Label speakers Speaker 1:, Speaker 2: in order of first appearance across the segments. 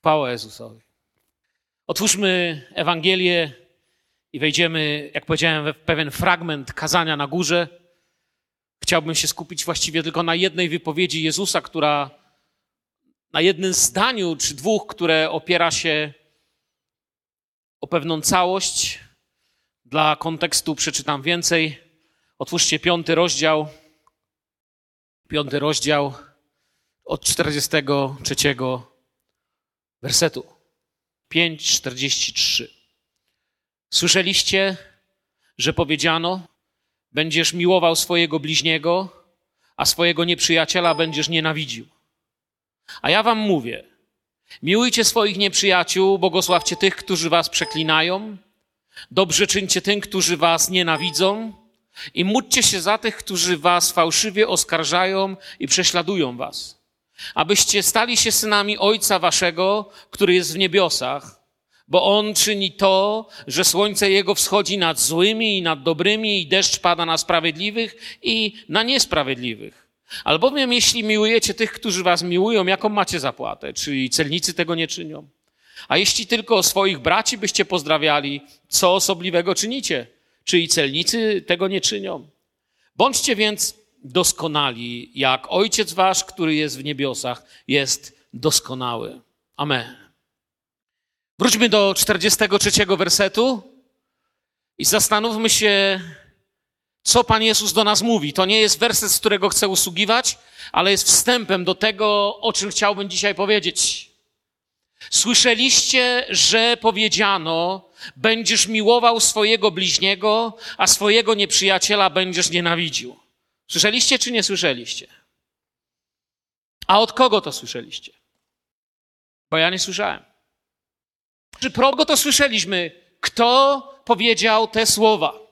Speaker 1: Chwała Jezusowi. Otwórzmy Ewangelię i wejdziemy, jak powiedziałem, w pewien fragment kazania na górze. Chciałbym się skupić właściwie tylko na jednej wypowiedzi Jezusa, która na jednym zdaniu czy dwóch, które opiera się o pewną całość. Dla kontekstu przeczytam więcej. Otwórzcie piąty rozdział. Piąty rozdział od 43 wersetu. 5:43. Słyszeliście, że powiedziano: Będziesz miłował swojego bliźniego, a swojego nieprzyjaciela będziesz nienawidził. A ja wam mówię: miłujcie swoich nieprzyjaciół, błogosławcie tych, którzy was przeklinają, dobrze czyńcie tym, którzy was nienawidzą i módlcie się za tych, którzy was fałszywie oskarżają i prześladują was abyście stali się synami Ojca Waszego, który jest w niebiosach, bo On czyni to, że słońce Jego wschodzi nad złymi i nad dobrymi i deszcz pada na sprawiedliwych i na niesprawiedliwych. Albowiem jeśli miłujecie tych, którzy Was miłują, jaką macie zapłatę? Czyli celnicy tego nie czynią. A jeśli tylko swoich braci byście pozdrawiali, co osobliwego czynicie? Czyli celnicy tego nie czynią. Bądźcie więc doskonali, jak Ojciec Wasz, który jest w niebiosach, jest doskonały. Amen. Wróćmy do 43 wersetu i zastanówmy się, co Pan Jezus do nas mówi. To nie jest werset, z którego chcę usługiwać, ale jest wstępem do tego, o czym chciałbym dzisiaj powiedzieć. Słyszeliście, że powiedziano, będziesz miłował swojego bliźniego, a swojego nieprzyjaciela będziesz nienawidził. Słyszeliście czy nie słyszeliście? A od kogo to słyszeliście? Bo ja nie słyszałem. Czy progo to słyszeliśmy? Kto powiedział te słowa?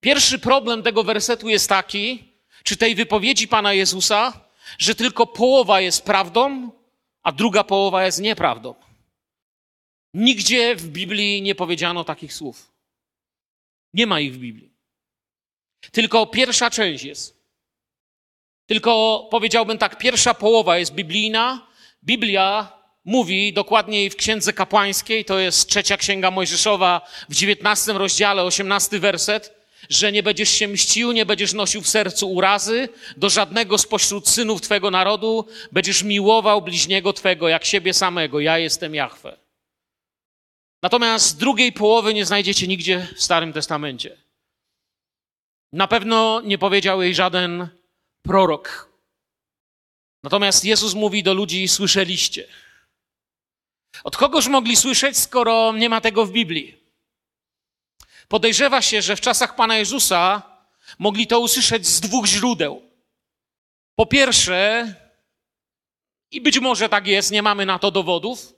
Speaker 1: Pierwszy problem tego wersetu jest taki, czy tej wypowiedzi Pana Jezusa, że tylko połowa jest prawdą, a druga połowa jest nieprawdą. Nigdzie w Biblii nie powiedziano takich słów. Nie ma ich w Biblii. Tylko pierwsza część jest. Tylko powiedziałbym tak, pierwsza połowa jest biblijna. Biblia mówi dokładniej w Księdze Kapłańskiej, to jest trzecia Księga Mojżeszowa w dziewiętnastym rozdziale, osiemnasty werset, że nie będziesz się mścił, nie będziesz nosił w sercu urazy do żadnego spośród synów Twego narodu, będziesz miłował bliźniego Twego jak siebie samego. Ja jestem Jahwe. Natomiast drugiej połowy nie znajdziecie nigdzie w Starym Testamencie. Na pewno nie powiedział jej żaden prorok. Natomiast Jezus mówi do ludzi: Słyszeliście. Od kogoż mogli słyszeć, skoro nie ma tego w Biblii? Podejrzewa się, że w czasach Pana Jezusa mogli to usłyszeć z dwóch źródeł. Po pierwsze, i być może tak jest, nie mamy na to dowodów,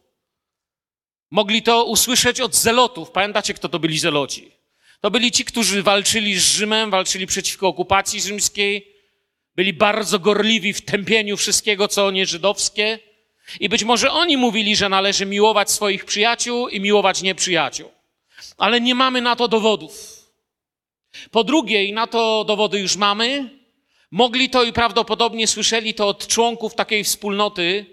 Speaker 1: mogli to usłyszeć od zelotów. Pamiętacie, kto to byli zeloci? To byli ci, którzy walczyli z Rzymem, walczyli przeciwko okupacji rzymskiej, byli bardzo gorliwi w tępieniu wszystkiego, co nie żydowskie. I być może oni mówili, że należy miłować swoich przyjaciół i miłować nieprzyjaciół. Ale nie mamy na to dowodów. Po drugie, i na to dowody już mamy, mogli to i prawdopodobnie słyszeli to od członków takiej wspólnoty,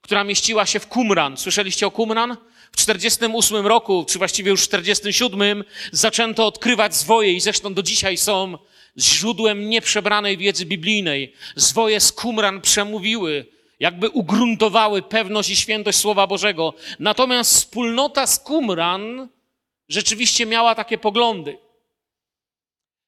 Speaker 1: która mieściła się w Qumran. Słyszeliście o Qumran? W 48 roku, czy właściwie już w 47, zaczęto odkrywać zwoje i zresztą do dzisiaj są źródłem nieprzebranej wiedzy biblijnej. Zwoje z Qumran przemówiły, jakby ugruntowały pewność i świętość Słowa Bożego. Natomiast wspólnota z Qumran rzeczywiście miała takie poglądy.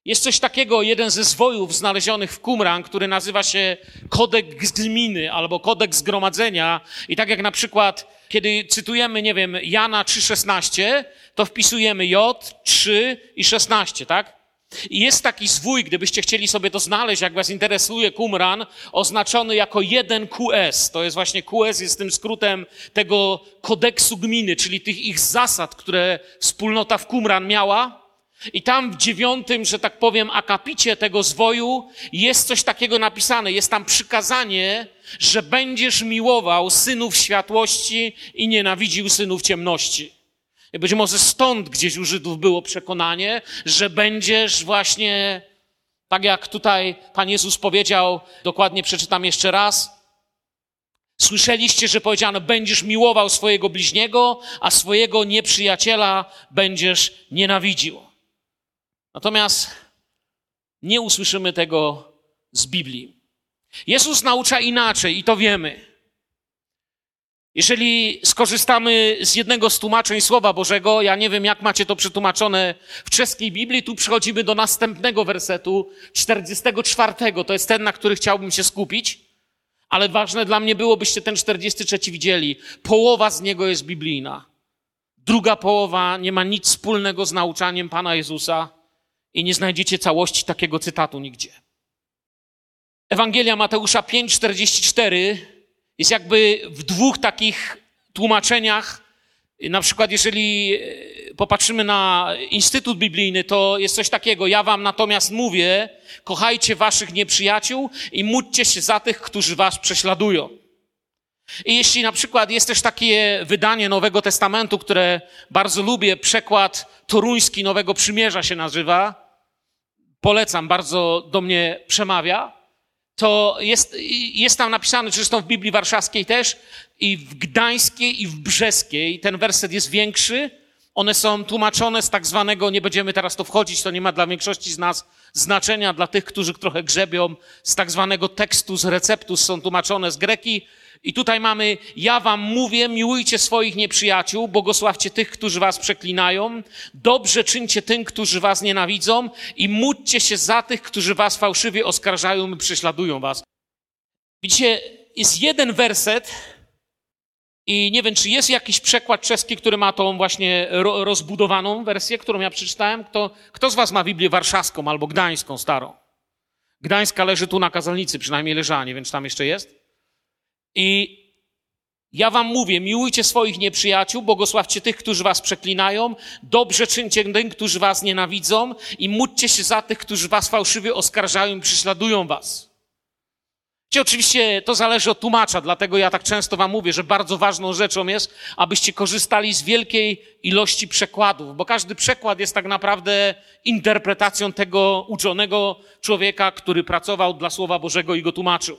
Speaker 1: Jest coś takiego, jeden ze zwojów znalezionych w Qumran, który nazywa się kodeks gminy albo kodeks zgromadzenia. I tak jak na przykład, kiedy cytujemy, nie wiem, Jana 3,16, to wpisujemy J, 3 i 16, tak? I jest taki zwój, gdybyście chcieli sobie to znaleźć, jak was interesuje Qumran, oznaczony jako 1QS. To jest właśnie QS, jest tym skrótem tego kodeksu gminy, czyli tych ich zasad, które wspólnota w Qumran miała. I tam w dziewiątym, że tak powiem, akapicie tego zwoju jest coś takiego napisane. Jest tam przykazanie, że będziesz miłował synów światłości i nienawidził synów ciemności. I być może stąd gdzieś u Żydów było przekonanie, że będziesz właśnie, tak jak tutaj Pan Jezus powiedział, dokładnie przeczytam jeszcze raz. Słyszeliście, że powiedziano, będziesz miłował swojego bliźniego, a swojego nieprzyjaciela będziesz nienawidził. Natomiast nie usłyszymy tego z Biblii. Jezus naucza inaczej i to wiemy. Jeżeli skorzystamy z jednego z tłumaczeń Słowa Bożego, ja nie wiem, jak macie to przetłumaczone w czeskiej Biblii, tu przechodzimy do następnego wersetu, 44. To jest ten, na który chciałbym się skupić, ale ważne dla mnie było, byście ten 43 widzieli. Połowa z niego jest biblijna. Druga połowa nie ma nic wspólnego z nauczaniem Pana Jezusa i nie znajdziecie całości takiego cytatu nigdzie. Ewangelia Mateusza 5:44 jest jakby w dwóch takich tłumaczeniach. Na przykład, jeżeli e, popatrzymy na Instytut Biblijny, to jest coś takiego. Ja wam natomiast mówię, kochajcie waszych nieprzyjaciół i módlcie się za tych, którzy was prześladują. I jeśli na przykład jest też takie wydanie Nowego Testamentu, które bardzo lubię, przekład toruński Nowego Przymierza się nazywa, polecam, bardzo do mnie przemawia, to jest, jest tam napisane, zresztą w Biblii Warszawskiej też, i w Gdańskiej, i w Brzeskiej. Ten werset jest większy. One są tłumaczone z tak zwanego, nie będziemy teraz to wchodzić, to nie ma dla większości z nas znaczenia, dla tych, którzy trochę grzebią, z tak zwanego tekstu, z receptus są tłumaczone z greki. I tutaj mamy, ja wam mówię, miłujcie swoich nieprzyjaciół, błogosławcie tych, którzy was przeklinają, dobrze czyńcie tym, którzy was nienawidzą i módlcie się za tych, którzy was fałszywie oskarżają i prześladują was. Widzicie, jest jeden werset i nie wiem, czy jest jakiś przekład czeski, który ma tą właśnie rozbudowaną wersję, którą ja przeczytałem. Kto, kto z was ma Biblię warszawską albo gdańską starą? Gdańska leży tu na kazalnicy, przynajmniej leżała, nie wiem, czy tam jeszcze jest. I ja wam mówię, miłujcie swoich nieprzyjaciół, błogosławcie tych, którzy was przeklinają, dobrze czyńcie tym, którzy was nienawidzą i módlcie się za tych, którzy was fałszywie oskarżają i prześladują was. Oczywiście to zależy od tłumacza, dlatego ja tak często wam mówię, że bardzo ważną rzeczą jest, abyście korzystali z wielkiej ilości przekładów, bo każdy przekład jest tak naprawdę interpretacją tego uczonego człowieka, który pracował dla Słowa Bożego i go tłumaczył.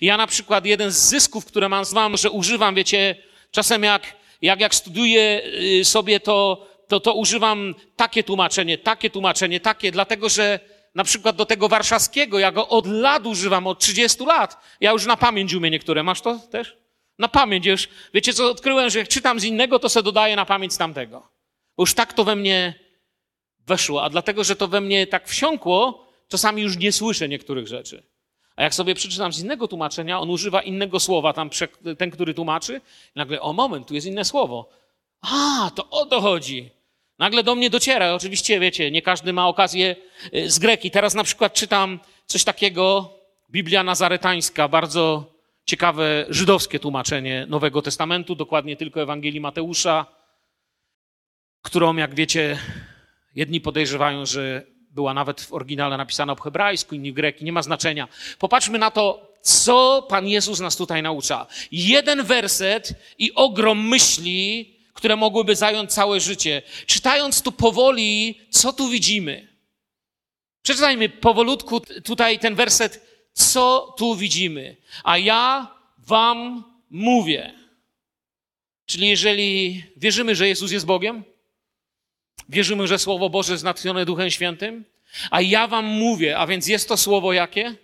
Speaker 1: Ja na przykład jeden z zysków, które mam, znam, że używam, wiecie, czasem jak, jak, jak studiuję y, sobie, to, to, to używam takie tłumaczenie, takie tłumaczenie, takie, dlatego że na przykład do tego warszawskiego, ja go od lat używam, od 30 lat. Ja już na pamięć umiem niektóre. Masz to też? Na pamięć już. Wiecie co, odkryłem, że jak czytam z innego, to se dodaję na pamięć tamtego. Już tak to we mnie weszło. A dlatego, że to we mnie tak wsiąkło, czasami już nie słyszę niektórych rzeczy. A jak sobie przeczytam z innego tłumaczenia, on używa innego słowa, tam ten, który tłumaczy, nagle, o moment, tu jest inne słowo. A, to o to chodzi. Nagle do mnie dociera. Oczywiście, wiecie, nie każdy ma okazję y, z greki. Teraz na przykład czytam coś takiego, Biblia Nazaretańska, bardzo ciekawe żydowskie tłumaczenie Nowego Testamentu, dokładnie tylko Ewangelii Mateusza, którą, jak wiecie, jedni podejrzewają, że była nawet w oryginale napisana po hebrajsku, inni greki, nie ma znaczenia. Popatrzmy na to, co Pan Jezus nas tutaj naucza. Jeden werset i ogrom myśli, które mogłyby zająć całe życie. Czytając tu powoli, co tu widzimy? Przeczytajmy powolutku tutaj ten werset, co tu widzimy. A ja wam mówię. Czyli jeżeli wierzymy, że Jezus jest Bogiem, wierzymy, że Słowo Boże jest natchnione Duchem Świętym, a ja wam mówię, a więc jest to Słowo jakie?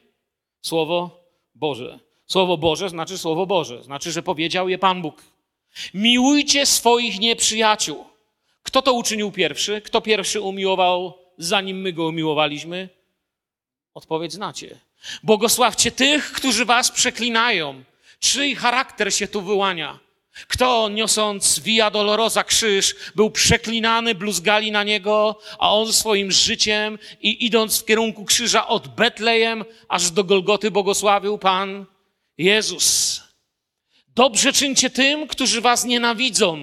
Speaker 1: Słowo Boże. Słowo Boże znaczy Słowo Boże. Znaczy, że powiedział je Pan Bóg. Miłujcie swoich nieprzyjaciół. Kto to uczynił pierwszy? Kto pierwszy umiłował, zanim my go umiłowaliśmy? Odpowiedź znacie. Błogosławcie tych, którzy was przeklinają. Czyj charakter się tu wyłania? Kto niosąc Via Dolorosa krzyż był przeklinany, bluzgali na niego, a on swoim życiem i idąc w kierunku krzyża od Betlejem aż do Golgoty błogosławił Pan Jezus. Dobrze czyńcie tym, którzy was nienawidzą.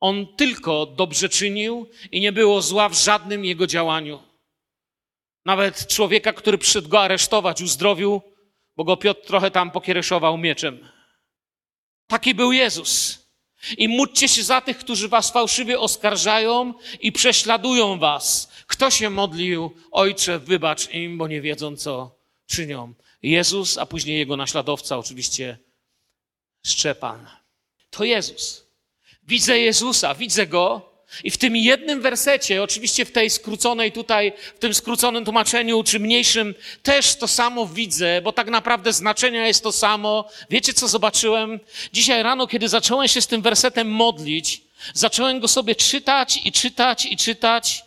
Speaker 1: On tylko dobrze czynił i nie było zła w żadnym jego działaniu. Nawet człowieka, który przyszedł go aresztować, uzdrowił, bo go Piotr trochę tam pokiereszował mieczem. Taki był Jezus. I módlcie się za tych, którzy was fałszywie oskarżają i prześladują was. Kto się modlił? Ojcze, wybacz im, bo nie wiedzą, co czynią. Jezus, a później jego naśladowca oczywiście Szczepan. To Jezus. Widzę Jezusa, widzę Go i w tym jednym wersecie, oczywiście w tej skróconej tutaj, w tym skróconym tłumaczeniu, czy mniejszym, też to samo widzę, bo tak naprawdę znaczenia jest to samo. Wiecie, co zobaczyłem? Dzisiaj rano, kiedy zacząłem się z tym wersetem modlić, zacząłem go sobie czytać i czytać i czytać.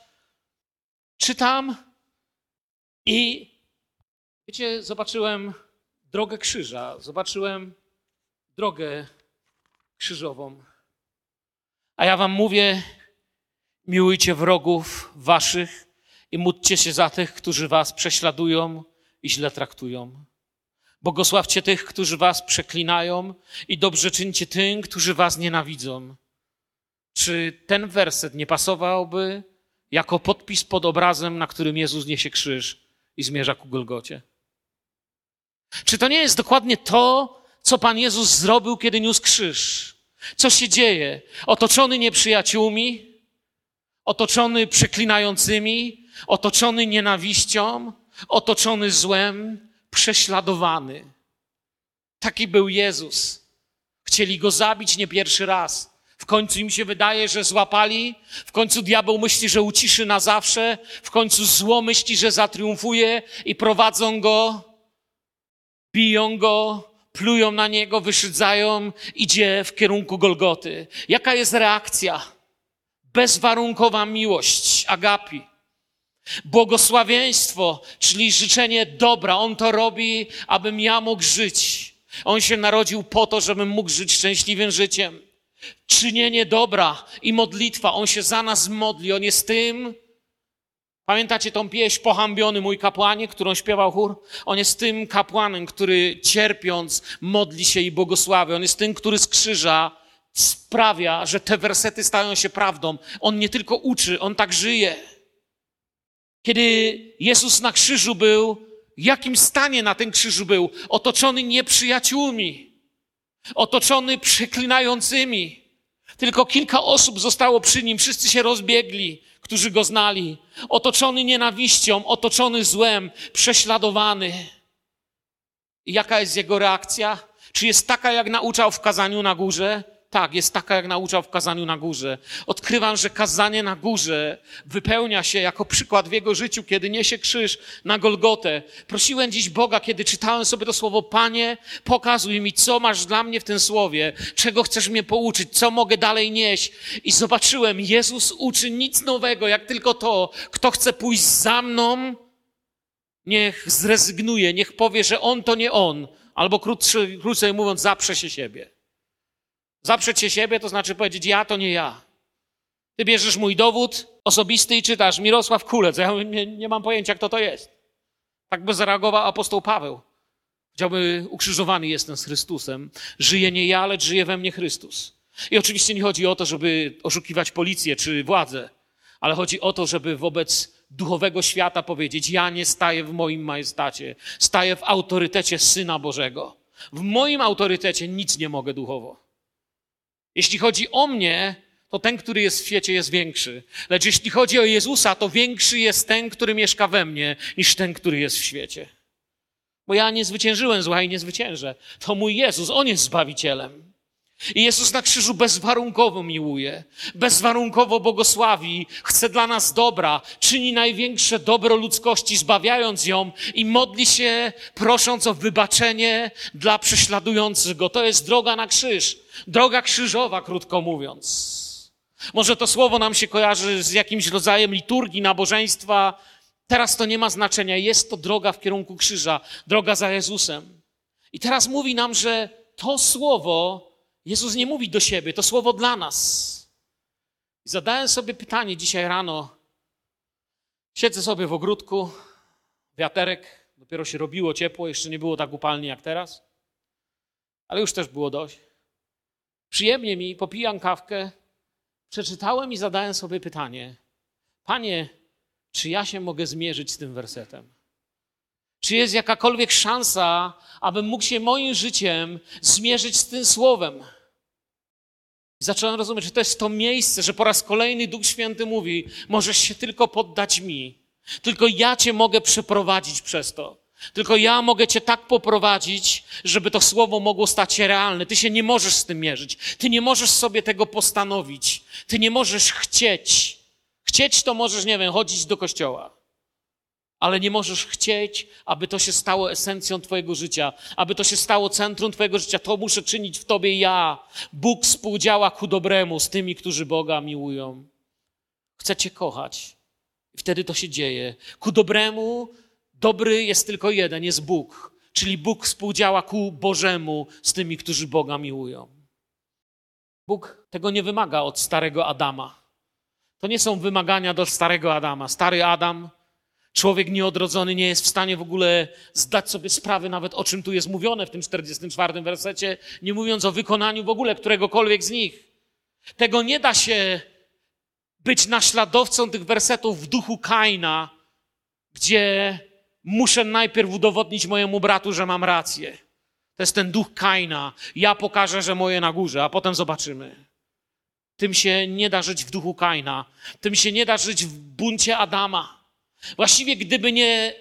Speaker 1: Czytam i wiecie, zobaczyłem drogę krzyża, zobaczyłem drogę krzyżową. A ja wam mówię, miłujcie wrogów waszych i módlcie się za tych, którzy was prześladują i źle traktują. Błogosławcie tych, którzy was przeklinają i dobrze czyńcie tym, którzy was nienawidzą. Czy ten werset nie pasowałby jako podpis pod obrazem, na którym Jezus niesie krzyż i zmierza ku Golgocie? Czy to nie jest dokładnie to, co Pan Jezus zrobił, kiedy niósł krzyż? Co się dzieje? Otoczony nieprzyjaciółmi, otoczony przeklinającymi, otoczony nienawiścią, otoczony złem, prześladowany. Taki był Jezus. Chcieli go zabić nie pierwszy raz. W końcu im się wydaje, że złapali, w końcu diabeł myśli, że uciszy na zawsze, w końcu zło myśli, że zatriumfuje i prowadzą go, biją go, plują na niego, wyszydzają, idzie w kierunku Golgoty. Jaka jest reakcja? Bezwarunkowa miłość, agapi. Błogosławieństwo, czyli życzenie dobra. On to robi, abym ja mógł żyć. On się narodził po to, żebym mógł żyć szczęśliwym życiem. Czynienie dobra i modlitwa. On się za nas modli. On jest tym, Pamiętacie tą pieśń Pohambiony mój kapłanie, którą śpiewał chór? On jest tym kapłanem, który cierpiąc modli się i błogosławi. On jest tym, który z krzyża sprawia, że te wersety stają się prawdą. On nie tylko uczy, on tak żyje. Kiedy Jezus na krzyżu był, w jakim stanie na tym krzyżu był? Otoczony nieprzyjaciółmi, otoczony przeklinającymi. Tylko kilka osób zostało przy nim, wszyscy się rozbiegli którzy go znali. Otoczony nienawiścią, otoczony złem, prześladowany. I jaka jest jego reakcja? Czy jest taka, jak nauczał w kazaniu na górze? Tak, jest taka, jak nauczał w kazaniu na górze. Odkrywam, że kazanie na górze wypełnia się jako przykład w jego życiu, kiedy niesie krzyż na Golgotę. Prosiłem dziś Boga, kiedy czytałem sobie to słowo, Panie, pokazuj mi, co masz dla mnie w tym słowie, czego chcesz mnie pouczyć, co mogę dalej nieść. I zobaczyłem, Jezus uczy nic nowego, jak tylko to, kto chce pójść za mną, niech zrezygnuje, niech powie, że on to nie on, albo krótszy, krócej mówiąc, zaprze się siebie. Zaprzeć się siebie to znaczy powiedzieć ja to nie ja. Ty bierzesz mój dowód osobisty i czytasz Mirosław Kulec. Ja nie, nie mam pojęcia, kto to jest. Tak by zareagował apostoł Paweł. Chciałby ukrzyżowany jestem z Chrystusem. Żyje nie ja, lecz żyje we mnie Chrystus. I oczywiście nie chodzi o to, żeby oszukiwać policję czy władzę, ale chodzi o to, żeby wobec duchowego świata powiedzieć: Ja nie staję w moim majestacie, staję w autorytecie Syna Bożego. W moim autorytecie nic nie mogę duchowo. Jeśli chodzi o mnie, to ten, który jest w świecie, jest większy. Lecz jeśli chodzi o Jezusa, to większy jest ten, który mieszka we mnie, niż ten, który jest w świecie. Bo ja nie zwyciężyłem zła i nie zwyciężę. To mój Jezus, On jest Zbawicielem. I Jezus na krzyżu bezwarunkowo miłuje, bezwarunkowo błogosławi, chce dla nas dobra, czyni największe dobro ludzkości, zbawiając ją i modli się, prosząc o wybaczenie dla prześladujących go. To jest droga na krzyż, droga krzyżowa, krótko mówiąc. Może to słowo nam się kojarzy z jakimś rodzajem liturgii, nabożeństwa. Teraz to nie ma znaczenia. Jest to droga w kierunku krzyża, droga za Jezusem. I teraz mówi nam, że to słowo Jezus nie mówi do siebie, to słowo dla nas. zadałem sobie pytanie dzisiaj rano. Siedzę sobie w ogródku, wiaterek, dopiero się robiło ciepło, jeszcze nie było tak upalnie jak teraz, ale już też było dość. Przyjemnie mi, popijam kawkę, przeczytałem i zadałem sobie pytanie: Panie, czy ja się mogę zmierzyć z tym wersetem? Czy jest jakakolwiek szansa, abym mógł się moim życiem zmierzyć z tym słowem? Zacząłem rozumieć, że to jest to miejsce, że po raz kolejny Duch Święty mówi: Możesz się tylko poddać mi. Tylko ja cię mogę przeprowadzić przez to. Tylko ja mogę Cię tak poprowadzić, żeby to słowo mogło stać się realne. Ty się nie możesz z tym mierzyć. Ty nie możesz sobie tego postanowić. Ty nie możesz chcieć. Chcieć to możesz, nie wiem, chodzić do kościoła. Ale nie możesz chcieć, aby to się stało esencją Twojego życia, aby to się stało centrum Twojego życia. To muszę czynić w Tobie ja. Bóg współdziała ku dobremu z tymi, którzy Boga miłują. Chcę Cię kochać. I wtedy to się dzieje. Ku dobremu Dobry jest tylko jeden, jest Bóg. Czyli Bóg współdziała ku Bożemu z tymi, którzy Boga miłują. Bóg tego nie wymaga od starego Adama. To nie są wymagania do starego Adama. Stary Adam, człowiek nieodrodzony, nie jest w stanie w ogóle zdać sobie sprawy nawet o czym tu jest mówione w tym 44 wersecie, nie mówiąc o wykonaniu w ogóle któregokolwiek z nich. Tego nie da się być naśladowcą tych wersetów w duchu Kaina, gdzie muszę najpierw udowodnić mojemu bratu, że mam rację. To jest ten duch Kaina. Ja pokażę, że moje na górze, a potem zobaczymy. Tym się nie da żyć w duchu Kaina. Tym się nie da żyć w buncie Adama. Właściwie, gdyby nie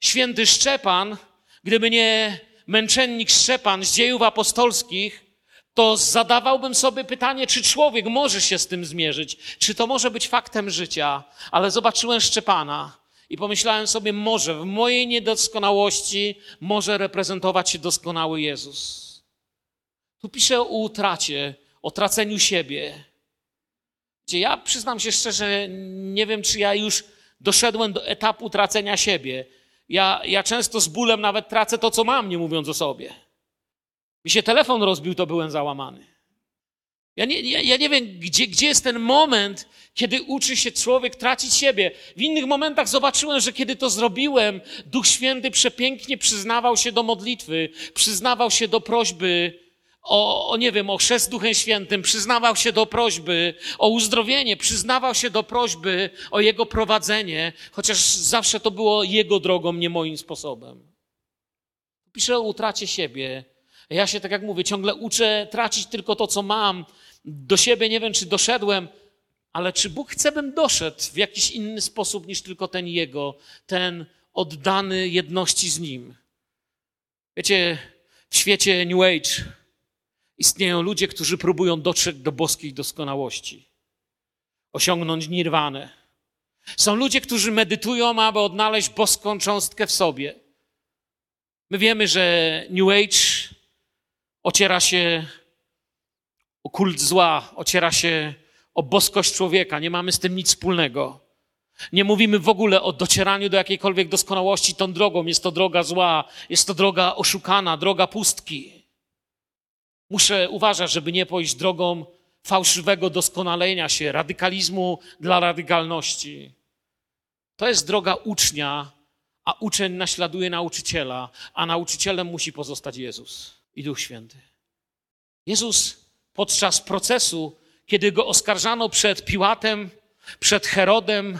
Speaker 1: święty Szczepan, gdyby nie męczennik Szczepan z dziejów apostolskich, to zadawałbym sobie pytanie, czy człowiek może się z tym zmierzyć, czy to może być faktem życia. Ale zobaczyłem Szczepana i pomyślałem sobie, może w mojej niedoskonałości może reprezentować się doskonały Jezus. Tu piszę o utracie, o traceniu siebie. Gdzie ja przyznam się szczerze, nie wiem, czy ja już doszedłem do etapu tracenia siebie. Ja, ja często z bólem nawet tracę to, co mam, nie mówiąc o sobie. Mi się telefon rozbił, to byłem załamany. Ja nie, ja, ja nie wiem, gdzie, gdzie jest ten moment, kiedy uczy się człowiek tracić siebie. W innych momentach zobaczyłem, że kiedy to zrobiłem, Duch Święty przepięknie przyznawał się do modlitwy, przyznawał się do prośby o, o, nie wiem, o chrzest Duchem Świętym, przyznawał się do prośby o uzdrowienie, przyznawał się do prośby o Jego prowadzenie, chociaż zawsze to było Jego drogą, nie moim sposobem. Piszę o utracie siebie. Ja się, tak jak mówię, ciągle uczę tracić tylko to, co mam. Do siebie nie wiem, czy doszedłem, ale czy Bóg chce, bym doszedł w jakiś inny sposób niż tylko ten Jego, ten oddany jedności z Nim? Wiecie, w świecie New Age istnieją ludzie, którzy próbują dotrzeć do boskiej doskonałości, osiągnąć nirwanę. Są ludzie, którzy medytują, aby odnaleźć boską cząstkę w sobie. My wiemy, że New Age ociera się o kult zła, ociera się o boskość człowieka. Nie mamy z tym nic wspólnego. Nie mówimy w ogóle o docieraniu do jakiejkolwiek doskonałości tą drogą. Jest to droga zła, jest to droga oszukana, droga pustki. Muszę uważać, żeby nie pójść drogą fałszywego doskonalenia się, radykalizmu dla radykalności. To jest droga ucznia, a uczeń naśladuje nauczyciela, a nauczycielem musi pozostać Jezus i Duch Święty. Jezus podczas procesu kiedy go oskarżano przed Piłatem, przed Herodem,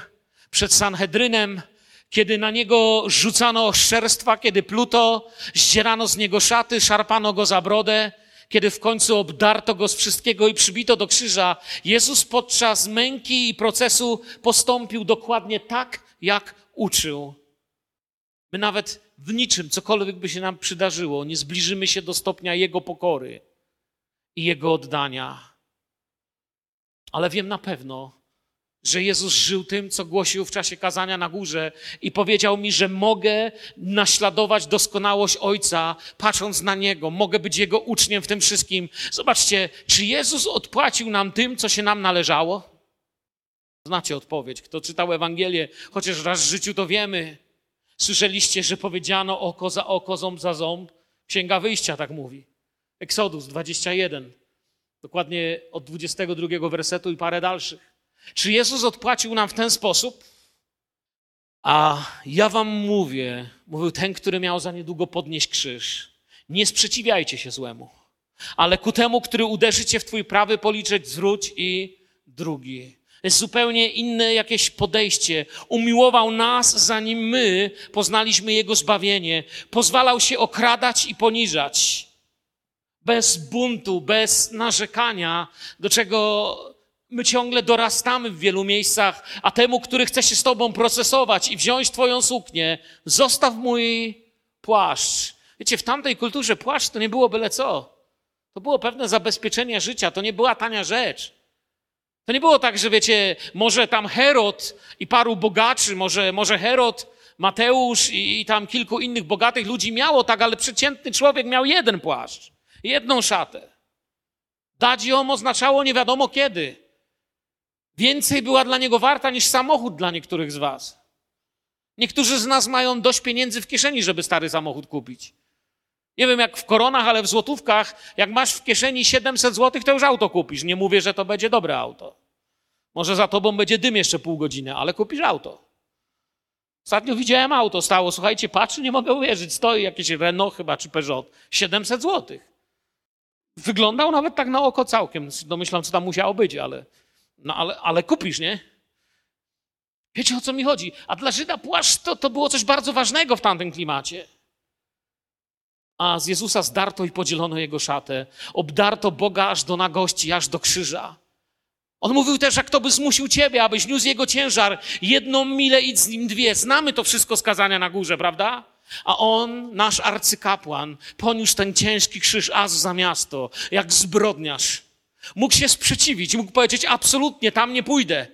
Speaker 1: przed Sanhedrynem, kiedy na niego rzucano oszczerstwa, kiedy pluto, zdzierano z niego szaty, szarpano go za brodę, kiedy w końcu obdarto go z wszystkiego i przybito do krzyża, Jezus podczas męki i procesu postąpił dokładnie tak, jak uczył. My nawet w niczym, cokolwiek by się nam przydarzyło, nie zbliżymy się do stopnia Jego pokory i Jego oddania ale wiem na pewno, że Jezus żył tym, co głosił w czasie kazania na górze i powiedział mi, że mogę naśladować doskonałość Ojca, patrząc na Niego, mogę być Jego uczniem w tym wszystkim. Zobaczcie, czy Jezus odpłacił nam tym, co się nam należało? Znacie odpowiedź. Kto czytał Ewangelię, chociaż raz w życiu to wiemy. Słyszeliście, że powiedziano oko za oko, ząb za ząb? Księga Wyjścia tak mówi. Eksodus 21. Dokładnie od 22 wersetu i parę dalszych. Czy Jezus odpłacił nam w ten sposób? A ja wam mówię, mówił ten, który miał za niedługo podnieść krzyż. Nie sprzeciwiajcie się złemu, ale ku temu, który uderzy cię w twój prawy policzek, zwróć i drugi. Jest zupełnie inne jakieś podejście. Umiłował nas, zanim my poznaliśmy Jego zbawienie. Pozwalał się okradać i poniżać bez buntu, bez narzekania, do czego my ciągle dorastamy w wielu miejscach, a temu, który chce się z Tobą procesować i wziąć Twoją suknię, zostaw mój płaszcz. Wiecie, w tamtej kulturze płaszcz to nie było byle co. To było pewne zabezpieczenie życia, to nie była tania rzecz. To nie było tak, że wiecie, może tam Herod i paru bogaczy, może, może Herod, Mateusz i, i tam kilku innych bogatych ludzi miało tak, ale przeciętny człowiek miał jeden płaszcz, jedną szatę. Dać ją oznaczało nie wiadomo kiedy. Więcej była dla niego warta niż samochód dla niektórych z was. Niektórzy z nas mają dość pieniędzy w kieszeni, żeby stary samochód kupić. Nie wiem jak w koronach, ale w złotówkach, jak masz w kieszeni 700 złotych, to już auto kupisz. Nie mówię, że to będzie dobre auto. Może za tobą będzie dym jeszcze pół godziny, ale kupisz auto. Ostatnio widziałem auto, stało, słuchajcie, patrzę, nie mogę uwierzyć, stoi jakieś Renault chyba, czy Peugeot, 700 złotych. Wyglądał nawet tak na oko całkiem, domyślam, co tam musiało być, ale, no, ale, ale kupisz, nie? Wiecie, o co mi chodzi? A dla Żyda płaszcz to, to było coś bardzo ważnego w tamtym klimacie. A z Jezusa zdarto i podzielono jego szatę. Obdarto Boga aż do nagości, aż do krzyża. On mówił też, jak to by zmusił ciebie, abyś niósł jego ciężar. Jedną milę idź z nim dwie. Znamy to wszystko z kazania na górze, prawda? A on, nasz arcykapłan, poniósł ten ciężki krzyż aż za miasto, jak zbrodniarz. Mógł się sprzeciwić, mógł powiedzieć, absolutnie, tam nie pójdę.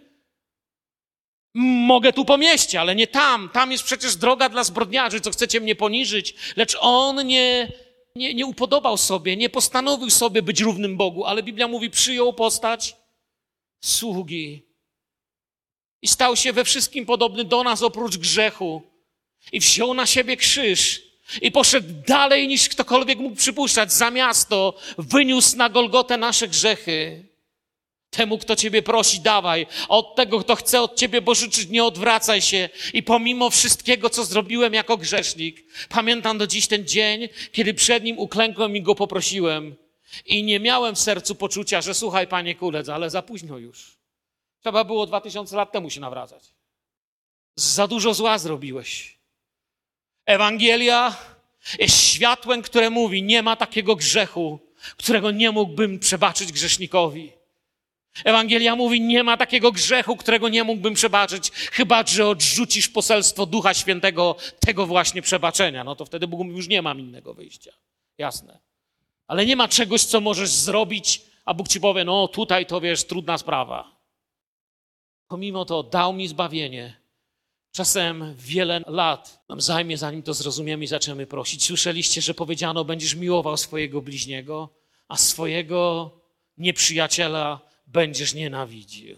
Speaker 1: Mogę tu po mieście, ale nie tam. Tam jest przecież droga dla zbrodniarzy, co chcecie mnie poniżyć. Lecz on nie, nie, nie upodobał sobie, nie postanowił sobie być równym Bogu, ale Biblia mówi, przyjął postać sługi. I stał się we wszystkim podobny do nas oprócz grzechu. I wziął na siebie krzyż. I poszedł dalej niż ktokolwiek mógł przypuszczać. Za miasto wyniósł na Golgotę nasze grzechy. Temu, kto ciebie prosi, dawaj. Od tego, kto chce od ciebie pożyczyć, nie odwracaj się. I pomimo wszystkiego, co zrobiłem jako grzesznik, pamiętam do dziś ten dzień, kiedy przed nim uklękłem i go poprosiłem. I nie miałem w sercu poczucia, że słuchaj, panie kulec, ale za późno już. Trzeba było dwa tysiące lat temu się nawracać. Za dużo zła zrobiłeś. Ewangelia jest światłem, które mówi, nie ma takiego grzechu, którego nie mógłbym przebaczyć grzesznikowi. Ewangelia mówi, nie ma takiego grzechu, którego nie mógłbym przebaczyć, chyba że odrzucisz poselstwo Ducha Świętego tego właśnie przebaczenia. No to wtedy Bóg już nie mam innego wyjścia. Jasne. Ale nie ma czegoś, co możesz zrobić, a Bóg ci powie, no tutaj to wiesz, trudna sprawa. Pomimo to dał mi zbawienie. Czasem wiele lat nam zajmie, zanim to zrozumiemy i zaczniemy prosić. Słyszeliście, że powiedziano, będziesz miłował swojego bliźniego, a swojego nieprzyjaciela będziesz nienawidził.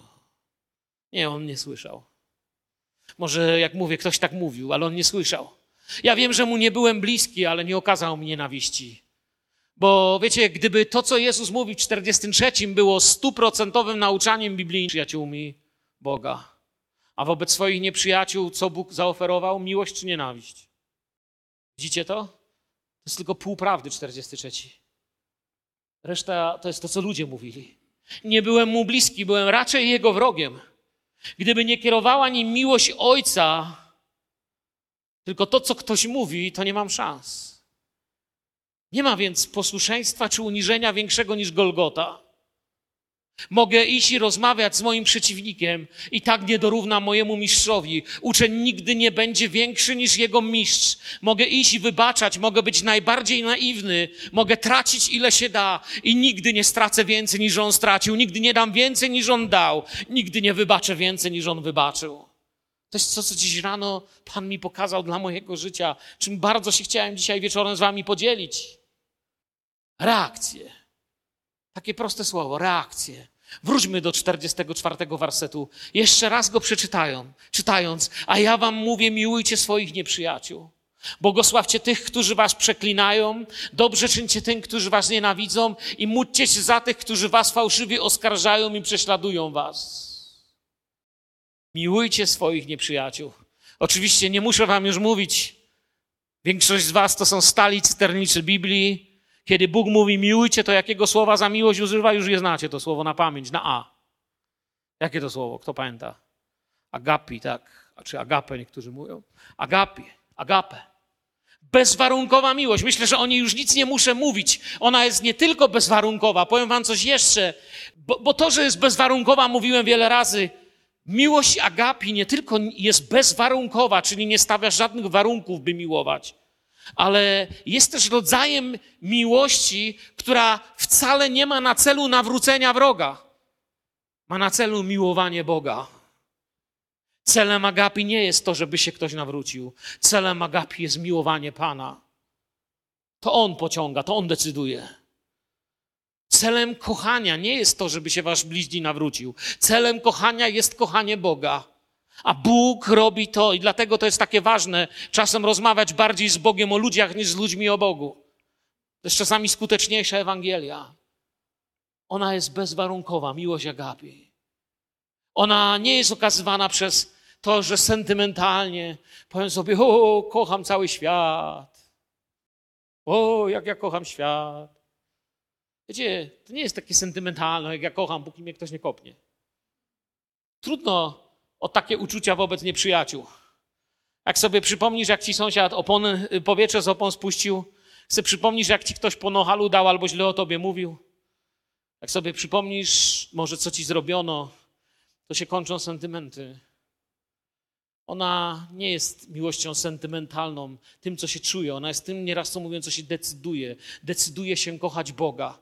Speaker 1: Nie, on nie słyszał. Może jak mówię, ktoś tak mówił, ale on nie słyszał. Ja wiem, że mu nie byłem bliski, ale nie okazał mi nienawiści. Bo wiecie, gdyby to, co Jezus mówi w 43 było stuprocentowym nauczaniem biblijnym przyjaciółmi Boga, a wobec swoich nieprzyjaciół, co Bóg zaoferował? Miłość czy nienawiść? Widzicie to? To jest tylko pół prawdy 43. Reszta to jest to, co ludzie mówili. Nie byłem mu bliski, byłem raczej jego wrogiem. Gdyby nie kierowała nim miłość Ojca, tylko to, co ktoś mówi, to nie mam szans. Nie ma więc posłuszeństwa czy uniżenia większego niż Golgota. Mogę iść i rozmawiać z moim przeciwnikiem i tak nie dorówna mojemu mistrzowi. Uczeń nigdy nie będzie większy niż jego mistrz. Mogę iść i wybaczać, mogę być najbardziej naiwny, mogę tracić ile się da i nigdy nie stracę więcej niż on stracił, nigdy nie dam więcej niż on dał, nigdy nie wybaczę więcej niż on wybaczył. To jest to, co dziś rano Pan mi pokazał dla mojego życia, czym bardzo się chciałem dzisiaj wieczorem z Wami podzielić. Reakcje. Takie proste słowo, reakcje. Wróćmy do 44 wersetu. Jeszcze raz go przeczytają, czytając. A ja wam mówię, miłujcie swoich nieprzyjaciół. Błogosławcie tych, którzy was przeklinają, dobrze czyńcie tym, którzy was nienawidzą i módlcie się za tych, którzy was fałszywie oskarżają i prześladują was. Miłujcie swoich nieprzyjaciół. Oczywiście nie muszę wam już mówić. Większość z was to są stali cysterniczy Biblii, kiedy Bóg mówi miłujcie, to jakiego słowa za miłość używa? Już je znacie, to słowo na pamięć, na A. Jakie to słowo? Kto pamięta? Agapi, tak. A czy agape niektórzy mówią? Agapi, agape. Bezwarunkowa miłość. Myślę, że o niej już nic nie muszę mówić. Ona jest nie tylko bezwarunkowa. Powiem wam coś jeszcze. Bo, bo to, że jest bezwarunkowa, mówiłem wiele razy. Miłość agapi nie tylko jest bezwarunkowa, czyli nie stawia żadnych warunków, by miłować ale jest też rodzajem miłości, która wcale nie ma na celu nawrócenia wroga. Ma na celu miłowanie Boga. Celem agapi nie jest to, żeby się ktoś nawrócił. Celem agapi jest miłowanie Pana. To On pociąga, to On decyduje. Celem kochania nie jest to, żeby się wasz bliźni nawrócił. Celem kochania jest kochanie Boga. A Bóg robi to i dlatego to jest takie ważne czasem rozmawiać bardziej z Bogiem o ludziach niż z ludźmi o Bogu. To jest czasami skuteczniejsza Ewangelia. Ona jest bezwarunkowa, miłość agapi. Ona nie jest okazywana przez to, że sentymentalnie powiem sobie, o, kocham cały świat. O, jak ja kocham świat. Wiecie, to nie jest takie sentymentalne, jak ja kocham, póki mnie ktoś nie kopnie. Trudno o takie uczucia wobec nieprzyjaciół. Jak sobie przypomnisz, jak ci sąsiad opony, powietrze z opon spuścił, sobie przypomnisz, jak ci ktoś po nohalu dał albo źle o tobie mówił, jak sobie przypomnisz może, co ci zrobiono, to się kończą sentymenty. Ona nie jest miłością sentymentalną, tym, co się czuje. Ona jest tym, nieraz co mówią, co się decyduje. Decyduje się kochać Boga.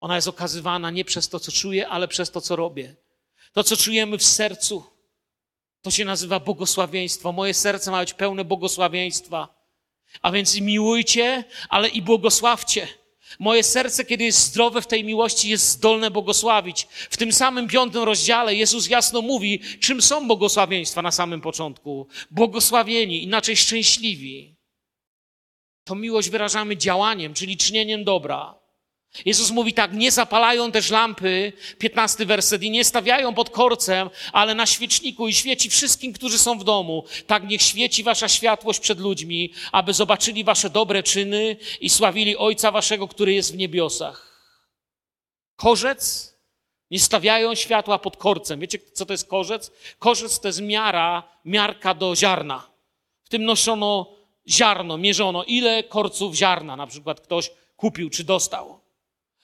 Speaker 1: Ona jest okazywana nie przez to, co czuję, ale przez to, co robię. To, co czujemy w sercu, to się nazywa błogosławieństwo. Moje serce ma być pełne błogosławieństwa. A więc i miłujcie, ale i błogosławcie. Moje serce, kiedy jest zdrowe w tej miłości, jest zdolne błogosławić. W tym samym piątym rozdziale Jezus jasno mówi, czym są błogosławieństwa na samym początku. Błogosławieni, inaczej szczęśliwi. To miłość wyrażamy działaniem, czyli czynieniem dobra. Jezus mówi tak, nie zapalają też lampy, 15 werset, i nie stawiają pod korcem, ale na świeczniku i świeci wszystkim, którzy są w domu. Tak niech świeci wasza światłość przed ludźmi, aby zobaczyli wasze dobre czyny i sławili Ojca waszego, który jest w niebiosach. Korzec? Nie stawiają światła pod korcem. Wiecie, co to jest korzec? Korzec to jest miara, miarka do ziarna. W tym noszono ziarno, mierzono, ile korców ziarna na przykład ktoś kupił czy dostał.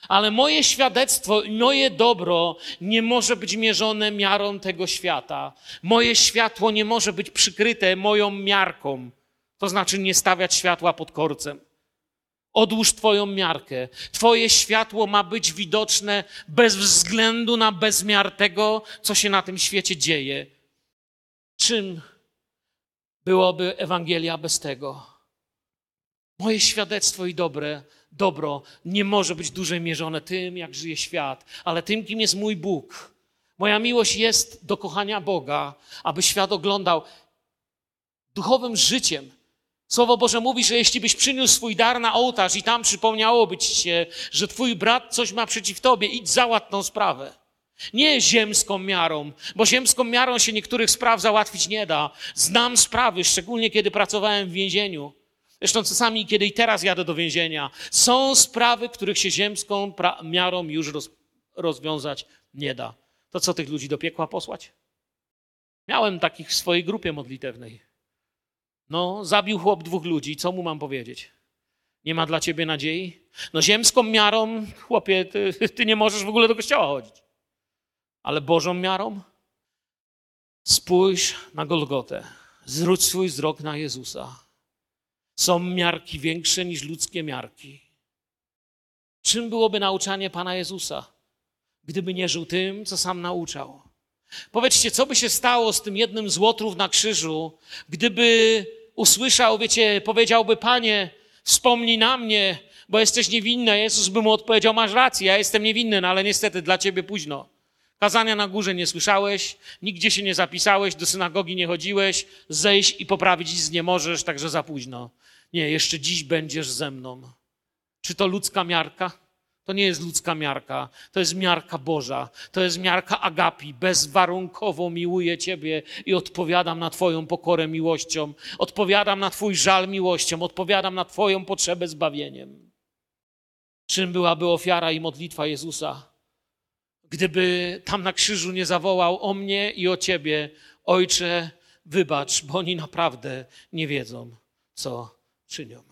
Speaker 1: Ale moje świadectwo i moje dobro nie może być mierzone miarą tego świata. Moje światło nie może być przykryte moją miarką. To znaczy nie stawiać światła pod korcem. Odłóż Twoją miarkę. Twoje światło ma być widoczne bez względu na bezmiar tego, co się na tym świecie dzieje. Czym byłoby Ewangelia bez tego? Moje świadectwo i dobre dobro nie może być dłużej mierzone tym, jak żyje świat, ale tym, kim jest mój Bóg. Moja miłość jest do kochania Boga, aby świat oglądał duchowym życiem. Słowo Boże mówi, że jeśli byś przyniósł swój dar na ołtarz i tam przypomniałoby ci się, że twój brat coś ma przeciw tobie, idź załatw tą sprawę. Nie ziemską miarą, bo ziemską miarą się niektórych spraw załatwić nie da. Znam sprawy, szczególnie kiedy pracowałem w więzieniu Zresztą czasami, kiedy i teraz jadę do więzienia, są sprawy, których się ziemską miarą już roz rozwiązać nie da. To co tych ludzi do piekła posłać? Miałem takich w swojej grupie modlitewnej. No, zabił chłop dwóch ludzi, co mu mam powiedzieć? Nie ma dla ciebie nadziei? No, ziemską miarą, chłopie, ty, ty nie możesz w ogóle do kościoła chodzić. Ale Bożą miarą? Spójrz na Golgotę. Zwróć swój wzrok na Jezusa. Są miarki większe niż ludzkie miarki. Czym byłoby nauczanie Pana Jezusa, gdyby nie żył tym, co sam nauczał? Powiedzcie, co by się stało z tym jednym z łotrów na krzyżu, gdyby usłyszał, wiecie, powiedziałby, Panie, wspomnij na mnie, bo jesteś niewinny. Jezus by mu odpowiedział, masz rację, ja jestem niewinny, no ale niestety dla ciebie późno. Kazania na górze nie słyszałeś, nigdzie się nie zapisałeś, do synagogi nie chodziłeś, zejść i poprawić nic nie możesz, także za późno. Nie, jeszcze dziś będziesz ze mną. Czy to ludzka miarka? To nie jest ludzka miarka, to jest miarka Boża, to jest miarka agapi. Bezwarunkowo miłuję Ciebie i odpowiadam na Twoją pokorę miłością, odpowiadam na Twój żal miłością, odpowiadam na Twoją potrzebę zbawieniem. Czym byłaby ofiara i modlitwa Jezusa, gdyby tam na krzyżu nie zawołał o mnie i o Ciebie, Ojcze, wybacz, bo oni naprawdę nie wiedzą, co czynią.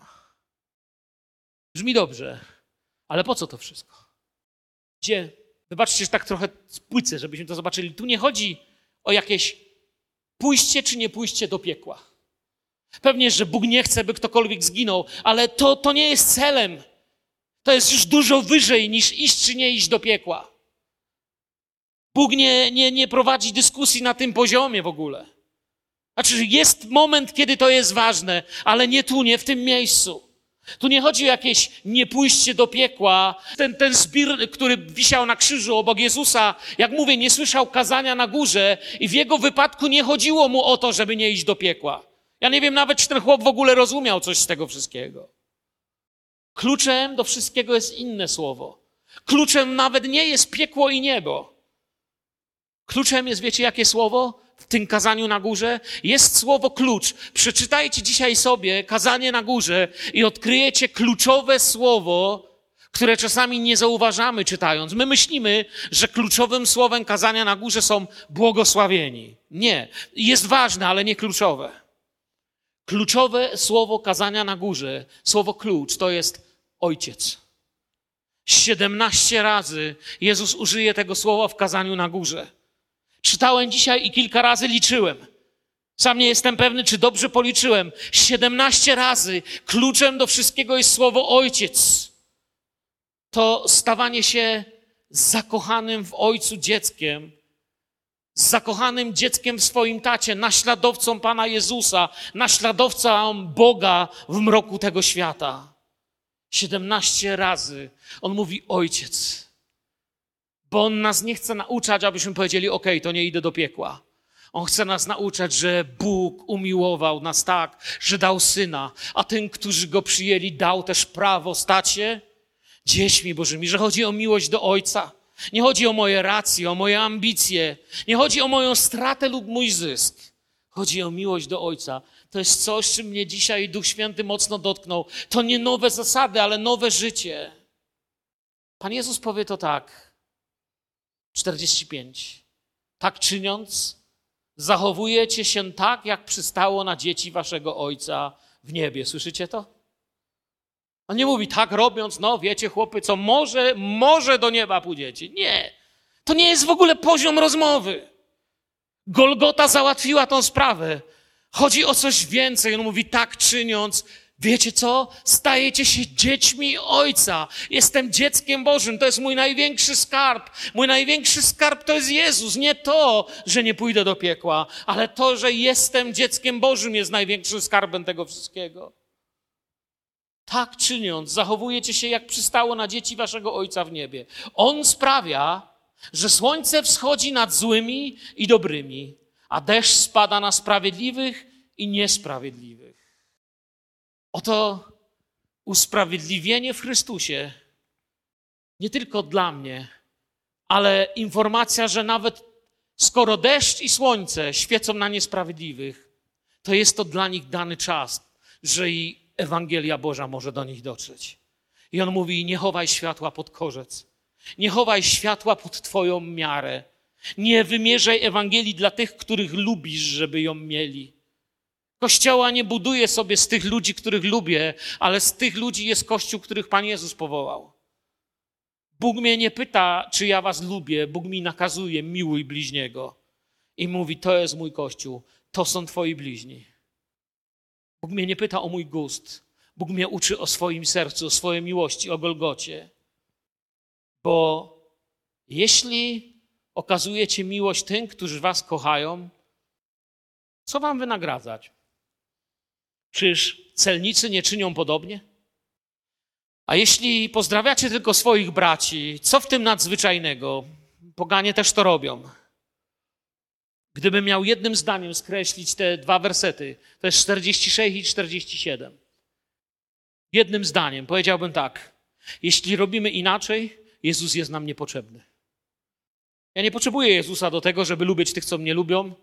Speaker 1: Brzmi dobrze, ale po co to wszystko? Gdzie? Wybaczcie, że tak trochę spłycę, żebyśmy to zobaczyli. Tu nie chodzi o jakieś pójście czy nie pójście do piekła. Pewnie, że Bóg nie chce, by ktokolwiek zginął, ale to, to nie jest celem. To jest już dużo wyżej niż iść czy nie iść do piekła. Bóg nie, nie, nie prowadzi dyskusji na tym poziomie w ogóle. Znaczy, jest moment, kiedy to jest ważne, ale nie tu, nie w tym miejscu. Tu nie chodzi o jakieś niepójście do piekła. Ten, ten zbir, który wisiał na krzyżu obok Jezusa, jak mówię, nie słyszał kazania na górze i w jego wypadku nie chodziło mu o to, żeby nie iść do piekła. Ja nie wiem nawet, czy ten chłop w ogóle rozumiał coś z tego wszystkiego. Kluczem do wszystkiego jest inne słowo. Kluczem nawet nie jest piekło i niebo. Kluczem jest, wiecie, jakie słowo? Tym kazaniu na górze jest słowo klucz. Przeczytajcie dzisiaj sobie kazanie na górze i odkryjecie kluczowe słowo, które czasami nie zauważamy czytając. My myślimy, że kluczowym słowem kazania na górze są błogosławieni. Nie. Jest ważne, ale nie kluczowe. Kluczowe słowo kazania na górze, słowo klucz, to jest ojciec. 17 razy Jezus użyje tego słowa w kazaniu na górze. Czytałem dzisiaj i kilka razy liczyłem. Sam nie jestem pewny, czy dobrze policzyłem. 17 razy kluczem do wszystkiego jest słowo ojciec. To stawanie się zakochanym w ojcu dzieckiem, zakochanym dzieckiem w swoim tacie, naśladowcą Pana Jezusa, naśladowcą Boga w mroku tego świata. 17 razy on mówi ojciec. Bo on nas nie chce nauczać, abyśmy powiedzieli: OK, to nie idę do piekła. On chce nas nauczać, że Bóg umiłował nas tak, że dał syna, a tym, którzy go przyjęli, dał też prawo stać się dziećmi Bożymi, że chodzi o miłość do Ojca. Nie chodzi o moje racje, o moje ambicje, nie chodzi o moją stratę lub mój zysk. Chodzi o miłość do Ojca. To jest coś, czym mnie dzisiaj Duch Święty mocno dotknął. To nie nowe zasady, ale nowe życie. Pan Jezus powie to tak. 45. Tak czyniąc, zachowujecie się tak, jak przystało na dzieci waszego Ojca w niebie. Słyszycie to? On nie mówi tak robiąc, no wiecie chłopy, co może, może do nieba pójdziecie. Nie. To nie jest w ogóle poziom rozmowy. Golgota załatwiła tą sprawę. Chodzi o coś więcej. On mówi tak czyniąc, Wiecie co? Stajecie się dziećmi Ojca. Jestem dzieckiem Bożym. To jest mój największy skarb. Mój największy skarb to jest Jezus. Nie to, że nie pójdę do piekła, ale to, że jestem dzieckiem Bożym jest największym skarbem tego wszystkiego. Tak czyniąc, zachowujecie się jak przystało na dzieci waszego Ojca w niebie. On sprawia, że słońce wschodzi nad złymi i dobrymi, a deszcz spada na sprawiedliwych i niesprawiedliwych. Oto usprawiedliwienie w Chrystusie nie tylko dla mnie, ale informacja, że nawet skoro deszcz i słońce świecą na niesprawiedliwych, to jest to dla nich dany czas, że i Ewangelia Boża może do nich dotrzeć. I on mówi: Nie chowaj światła pod korzec, nie chowaj światła pod Twoją miarę, nie wymierzaj Ewangelii dla tych, których lubisz, żeby ją mieli. Kościoła nie buduję sobie z tych ludzi, których lubię, ale z tych ludzi jest Kościół, których Pan Jezus powołał. Bóg mnie nie pyta, czy ja was lubię. Bóg mi nakazuje, miłuj bliźniego. I mówi, to jest mój Kościół, to są twoi bliźni. Bóg mnie nie pyta o mój gust. Bóg mnie uczy o swoim sercu, o swojej miłości, o Golgocie. Bo jeśli okazujecie miłość tym, którzy was kochają, co wam wynagradzać? Czyż celnicy nie czynią podobnie? A jeśli pozdrawiacie tylko swoich braci, co w tym nadzwyczajnego? Poganie też to robią. Gdybym miał jednym zdaniem skreślić te dwa wersety, to jest 46 i 47. Jednym zdaniem powiedziałbym tak: jeśli robimy inaczej, Jezus jest nam niepotrzebny. Ja nie potrzebuję Jezusa do tego, żeby lubić tych, co mnie lubią,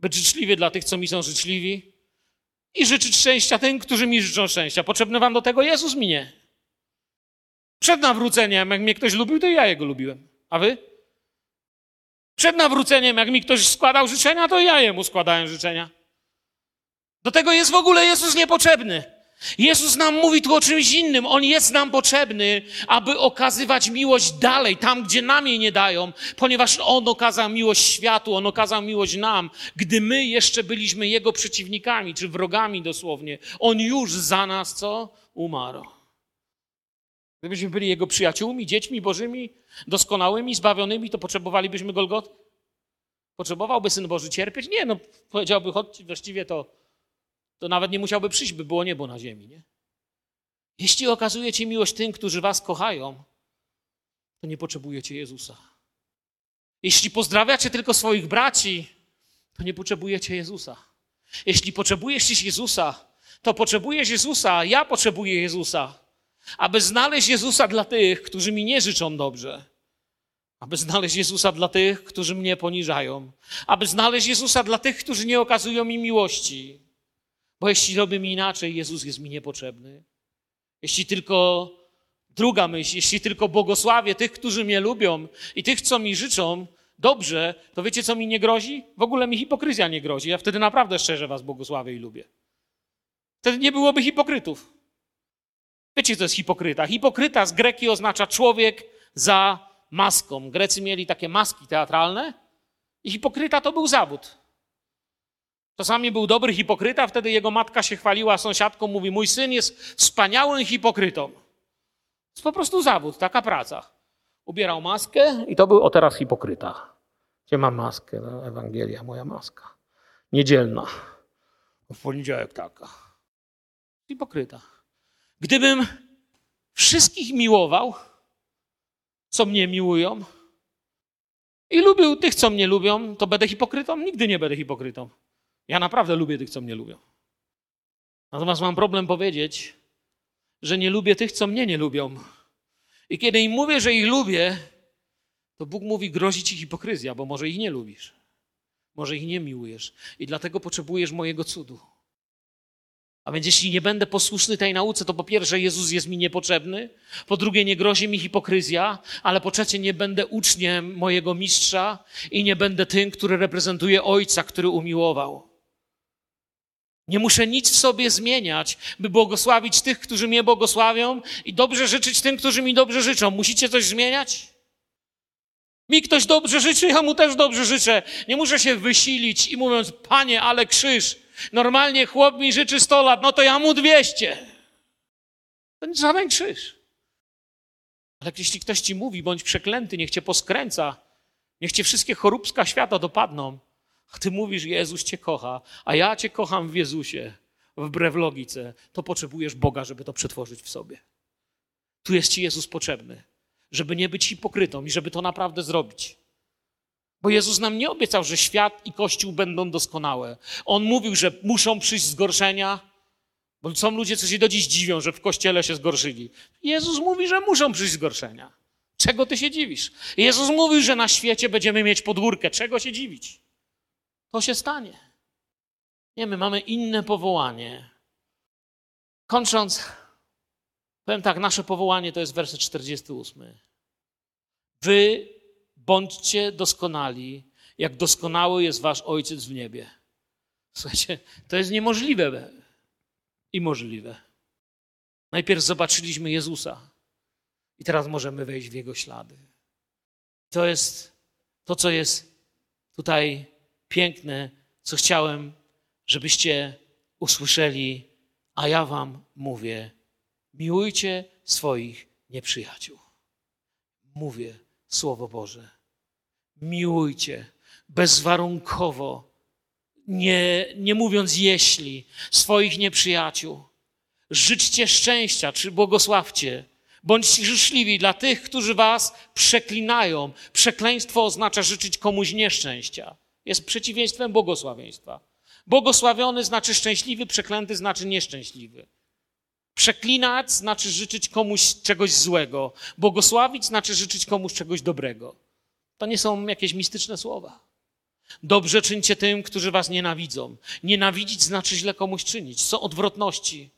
Speaker 1: być życzliwy dla tych, co mi są życzliwi, i życzyć szczęścia tym, którzy mi życzą szczęścia. Potrzebny wam do tego Jezus mi nie. Przed nawróceniem, jak mnie ktoś lubił, to ja jego lubiłem. A wy? Przed nawróceniem, jak mi ktoś składał życzenia, to ja jemu składałem życzenia. Do tego jest w ogóle Jezus niepotrzebny. Jezus nam mówi tu o czymś innym. On jest nam potrzebny, aby okazywać miłość dalej, tam, gdzie nam jej nie dają, ponieważ On okazał miłość światu, On okazał miłość nam, gdy my jeszcze byliśmy Jego przeciwnikami, czy wrogami dosłownie. On już za nas co? Umarł. Gdybyśmy byli Jego przyjaciółmi, dziećmi bożymi, doskonałymi, zbawionymi, to potrzebowalibyśmy Golgoty? Potrzebowałby Syn Boży cierpieć? Nie, no powiedziałby, chodź, właściwie to to nawet nie musiałby przyjść, by było niebo na ziemi. Nie? Jeśli okazujecie miłość tym, którzy was kochają, to nie potrzebujecie Jezusa. Jeśli pozdrawiacie tylko swoich braci, to nie potrzebujecie Jezusa. Jeśli potrzebujesz Jezusa, to potrzebujesz Jezusa, ja potrzebuję Jezusa, aby znaleźć Jezusa dla tych, którzy mi nie życzą dobrze, aby znaleźć Jezusa dla tych, którzy mnie poniżają, aby znaleźć Jezusa dla tych, którzy nie okazują mi miłości. Bo jeśli robię inaczej, Jezus jest mi niepotrzebny. Jeśli tylko druga myśl, jeśli tylko błogosławię tych, którzy mnie lubią i tych, co mi życzą dobrze, to wiecie, co mi nie grozi? W ogóle mi hipokryzja nie grozi. Ja wtedy naprawdę szczerze was błogosławię i lubię. Wtedy nie byłoby hipokrytów. Wiecie, co jest hipokryta? Hipokryta z greki oznacza człowiek za maską. Grecy mieli takie maski teatralne i hipokryta to był zawód. Czasami był dobry hipokryta, wtedy jego matka się chwaliła sąsiadką, mówi: Mój syn jest wspaniałym hipokrytą. To jest po prostu zawód, taka praca. Ubierał maskę i to był o teraz hipokryta. Gdzie mam maskę? No, Ewangelia, moja maska. Niedzielna. W poniedziałek taka. Hipokryta. Gdybym wszystkich miłował, co mnie miłują, i lubił tych, co mnie lubią, to będę hipokrytą? Nigdy nie będę hipokrytą. Ja naprawdę lubię tych, co mnie lubią. Natomiast mam problem powiedzieć, że nie lubię tych, co mnie nie lubią. I kiedy im mówię, że ich lubię, to Bóg mówi, grozi ci hipokryzja, bo może ich nie lubisz. Może ich nie miłujesz. I dlatego potrzebujesz mojego cudu. A więc jeśli nie będę posłuszny tej nauce, to po pierwsze Jezus jest mi niepotrzebny, po drugie nie grozi mi hipokryzja, ale po trzecie nie będę uczniem mojego mistrza i nie będę tym, który reprezentuje Ojca, który umiłował. Nie muszę nic w sobie zmieniać, by błogosławić tych, którzy mnie błogosławią i dobrze życzyć tym, którzy mi dobrze życzą. Musicie coś zmieniać? Mi ktoś dobrze życzy, ja mu też dobrze życzę. Nie muszę się wysilić i mówiąc, panie, ale krzyż. Normalnie chłop mi życzy 100 lat, no to ja mu 200. To nie żaden krzyż. Ale jeśli ktoś ci mówi, bądź przeklęty, niech cię poskręca, niech cię wszystkie choróbska świata dopadną, a ty mówisz, Jezus cię kocha, a ja cię kocham w Jezusie, wbrew logice, to potrzebujesz Boga, żeby to przetworzyć w sobie. Tu jest ci Jezus potrzebny, żeby nie być hipokrytą i żeby to naprawdę zrobić. Bo Jezus nam nie obiecał, że świat i Kościół będą doskonałe. On mówił, że muszą przyjść zgorszenia, bo są ludzie, co się do dziś dziwią, że w Kościele się zgorszyli. Jezus mówi, że muszą przyjść zgorszenia. Czego ty się dziwisz? Jezus mówił, że na świecie będziemy mieć podwórkę. Czego się dziwić? To się stanie. Nie, my mamy inne powołanie. Kończąc, powiem tak, nasze powołanie to jest werset 48. Wy bądźcie doskonali, jak doskonały jest wasz Ojciec w niebie. Słuchajcie, to jest niemożliwe i możliwe. Najpierw zobaczyliśmy Jezusa i teraz możemy wejść w Jego ślady. To jest to, co jest tutaj piękne, co chciałem, żebyście usłyszeli, a ja wam mówię: miłujcie swoich nieprzyjaciół. Mówię Słowo Boże. Miłujcie bezwarunkowo, nie, nie mówiąc jeśli, swoich nieprzyjaciół. Życzcie szczęścia, czy błogosławcie. Bądźcie życzliwi dla tych, którzy was przeklinają. Przekleństwo oznacza życzyć komuś nieszczęścia jest przeciwieństwem błogosławieństwa. Błogosławiony znaczy szczęśliwy, przeklęty znaczy nieszczęśliwy. Przeklinać znaczy życzyć komuś czegoś złego. Błogosławić znaczy życzyć komuś czegoś dobrego. To nie są jakieś mistyczne słowa. Dobrze czyńcie tym, którzy was nienawidzą. Nienawidzić znaczy źle komuś czynić. Są odwrotności.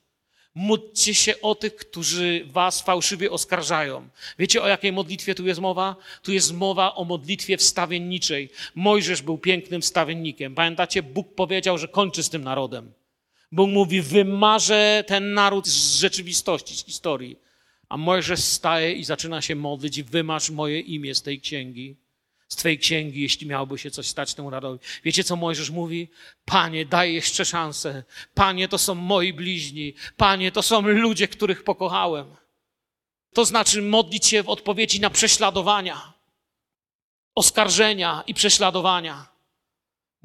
Speaker 1: Módlcie się o tych, którzy was fałszywie oskarżają. Wiecie, o jakiej modlitwie tu jest mowa? Tu jest mowa o modlitwie wstawienniczej. Mojżesz był pięknym wstawiennikiem. Pamiętacie, Bóg powiedział, że kończy z tym narodem. Bóg mówi, wymarzę ten naród z rzeczywistości, z historii. A Mojżesz staje i zaczyna się modlić wymarz moje imię z tej księgi. Z twojej księgi, jeśli miałoby się coś stać temu narodowi. Wiecie, co Mojżesz mówi? Panie, daj jeszcze szansę. Panie, to są moi bliźni. Panie, to są ludzie, których pokochałem. To znaczy modlić się w odpowiedzi na prześladowania, oskarżenia i prześladowania.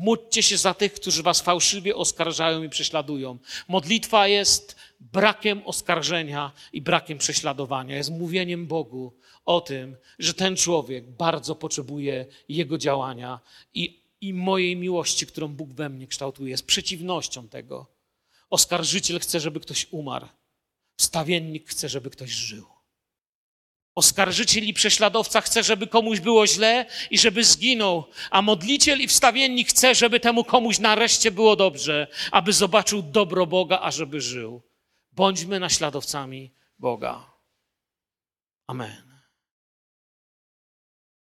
Speaker 1: Módlcie się za tych, którzy was fałszywie oskarżają i prześladują. Modlitwa jest brakiem oskarżenia i brakiem prześladowania. Jest mówieniem Bogu o tym, że ten człowiek bardzo potrzebuje Jego działania i, i mojej miłości, którą Bóg we mnie kształtuje. Jest przeciwnością tego. Oskarżyciel chce, żeby ktoś umarł. Wstawiennik chce, żeby ktoś żył. Oskarżyciel i prześladowca chce, żeby komuś było źle i żeby zginął, a modliciel i wstawiennik chce, żeby temu komuś nareszcie było dobrze, aby zobaczył dobro Boga, a żeby żył. Bądźmy naśladowcami Boga. Amen.